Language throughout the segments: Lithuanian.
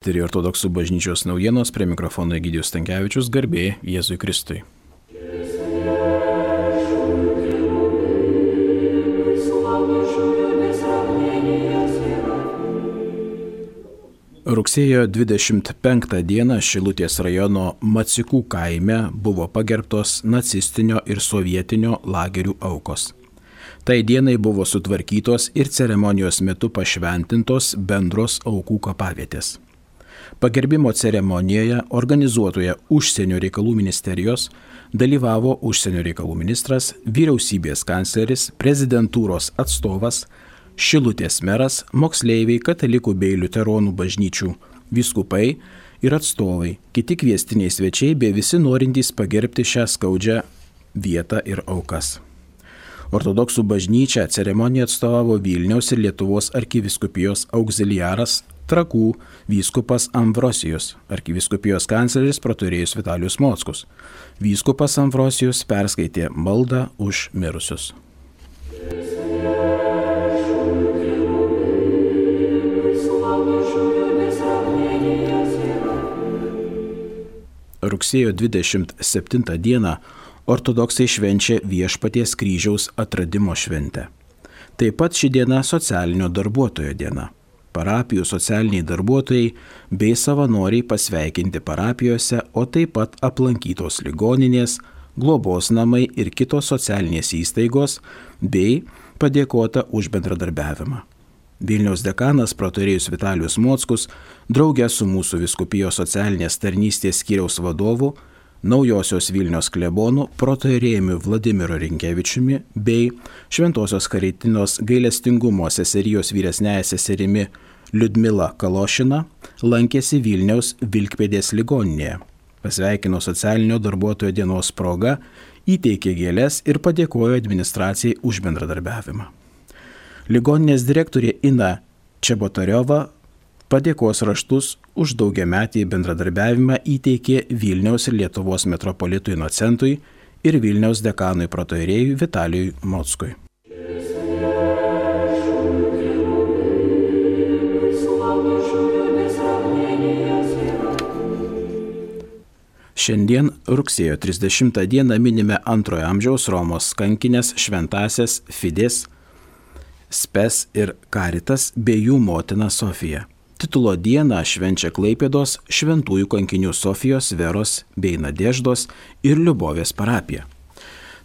Tai ortodoksų bažnyčios naujienos prie mikrofono Egidijus Tankievičius garbė Jėzui Kristui. Rugsėjo 25 dieną Šilutės rajono Macikų kaime buvo pagerbtos nacistinio ir sovietinio lagerių aukos. Tai dienai buvo sutvarkytos ir ceremonijos metu pašventintos bendros aukų kapavietės. Pagerbimo ceremonijoje organizuotoje užsienio reikalų ministerijos dalyvavo užsienio reikalų ministras, vyriausybės kancleris, prezidentūros atstovas, Šilutės meras, moksleiviai, katalikų bei liuteronų bažnyčių, viskupai ir atstovai, kiti kviestiniai svečiai bei visi norintys pagerbti šią skaudžią vietą ir aukas. Ortodoksų bažnyčia ceremoniją atstovavo Vilniaus ir Lietuvos arkiviskupijos auxiliaras Trakų vyskupas Ambrosijus, arkiviskupijos kancleris proturėjus Vitalius Mockus. Vyskupas Ambrosijus perskaitė maldą už mirusius. rugsėjo 27 dieną ortodoksai švenčia viešpaties kryžiaus atradimo šventę. Taip pat ši diena socialinio darbuotojo diena. Parapijų socialiniai darbuotojai bei savanoriai pasveikinti parapijose, o taip pat aplankytos ligoninės, globos namai ir kitos socialinės įstaigos bei padėkota už bendradarbiavimą. Vilniaus dekanas protorėjus Vitalijus Mockus, draugė su mūsų viskupijos socialinės tarnystės skyriaus vadovu, naujosios Vilnios klebonu protorėjumi Vladimiro Rinkevičiumi bei Šventojios Karitinos gailestingumo seserijos vyresnėje seserimi Liudmila Kalošina lankėsi Vilniaus Vilkpėdės ligoninėje. Pasveikino socialinio darbuotojo dienos proga, įteikė gėlės ir padėkojo administracijai už bendradarbiavimą. Ligoninės direktorė Ina Čebotariova padėkos raštus už daugiametį bendradarbiavimą įteikė Vilniaus ir Lietuvos metropolitui Inocentui ir Vilniaus dekanui protoirėjui Vitalijui Motskui. Šiandien rugsėjo 30 dieną minime antrojo amžiaus Romos kankinės šventasias Fidės Spes ir Karitas bei jų motina Sofija. Titulo dieną švenčia Klaipėdos šventųjų kankinių Sofijos, Veros bei Nadeždos ir Liubovės parapija.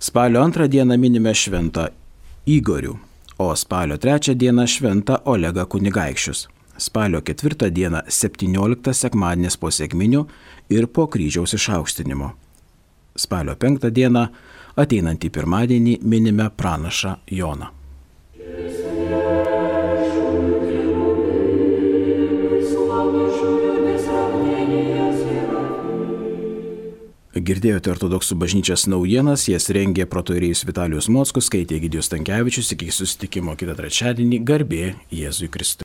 Spalio antrą dieną minime šventą Igorių, o spalio trečią dieną šventą Olegą Kunigaikščius. Spalio ketvirtą dieną 17 sekmadienis po sėkminių ir po kryžiaus išaukštinimo. Spalio penktą dieną ateinantį pirmadienį minime pranašą Joną. Girdėjote ortodoksų bažnyčios naujienas, jas rengė protoirėjus Vitalijus Mockus, skaitė Gidijus Tankievičius, iki susitikimo kitą trečiadienį, garbė Jėzui Kristui.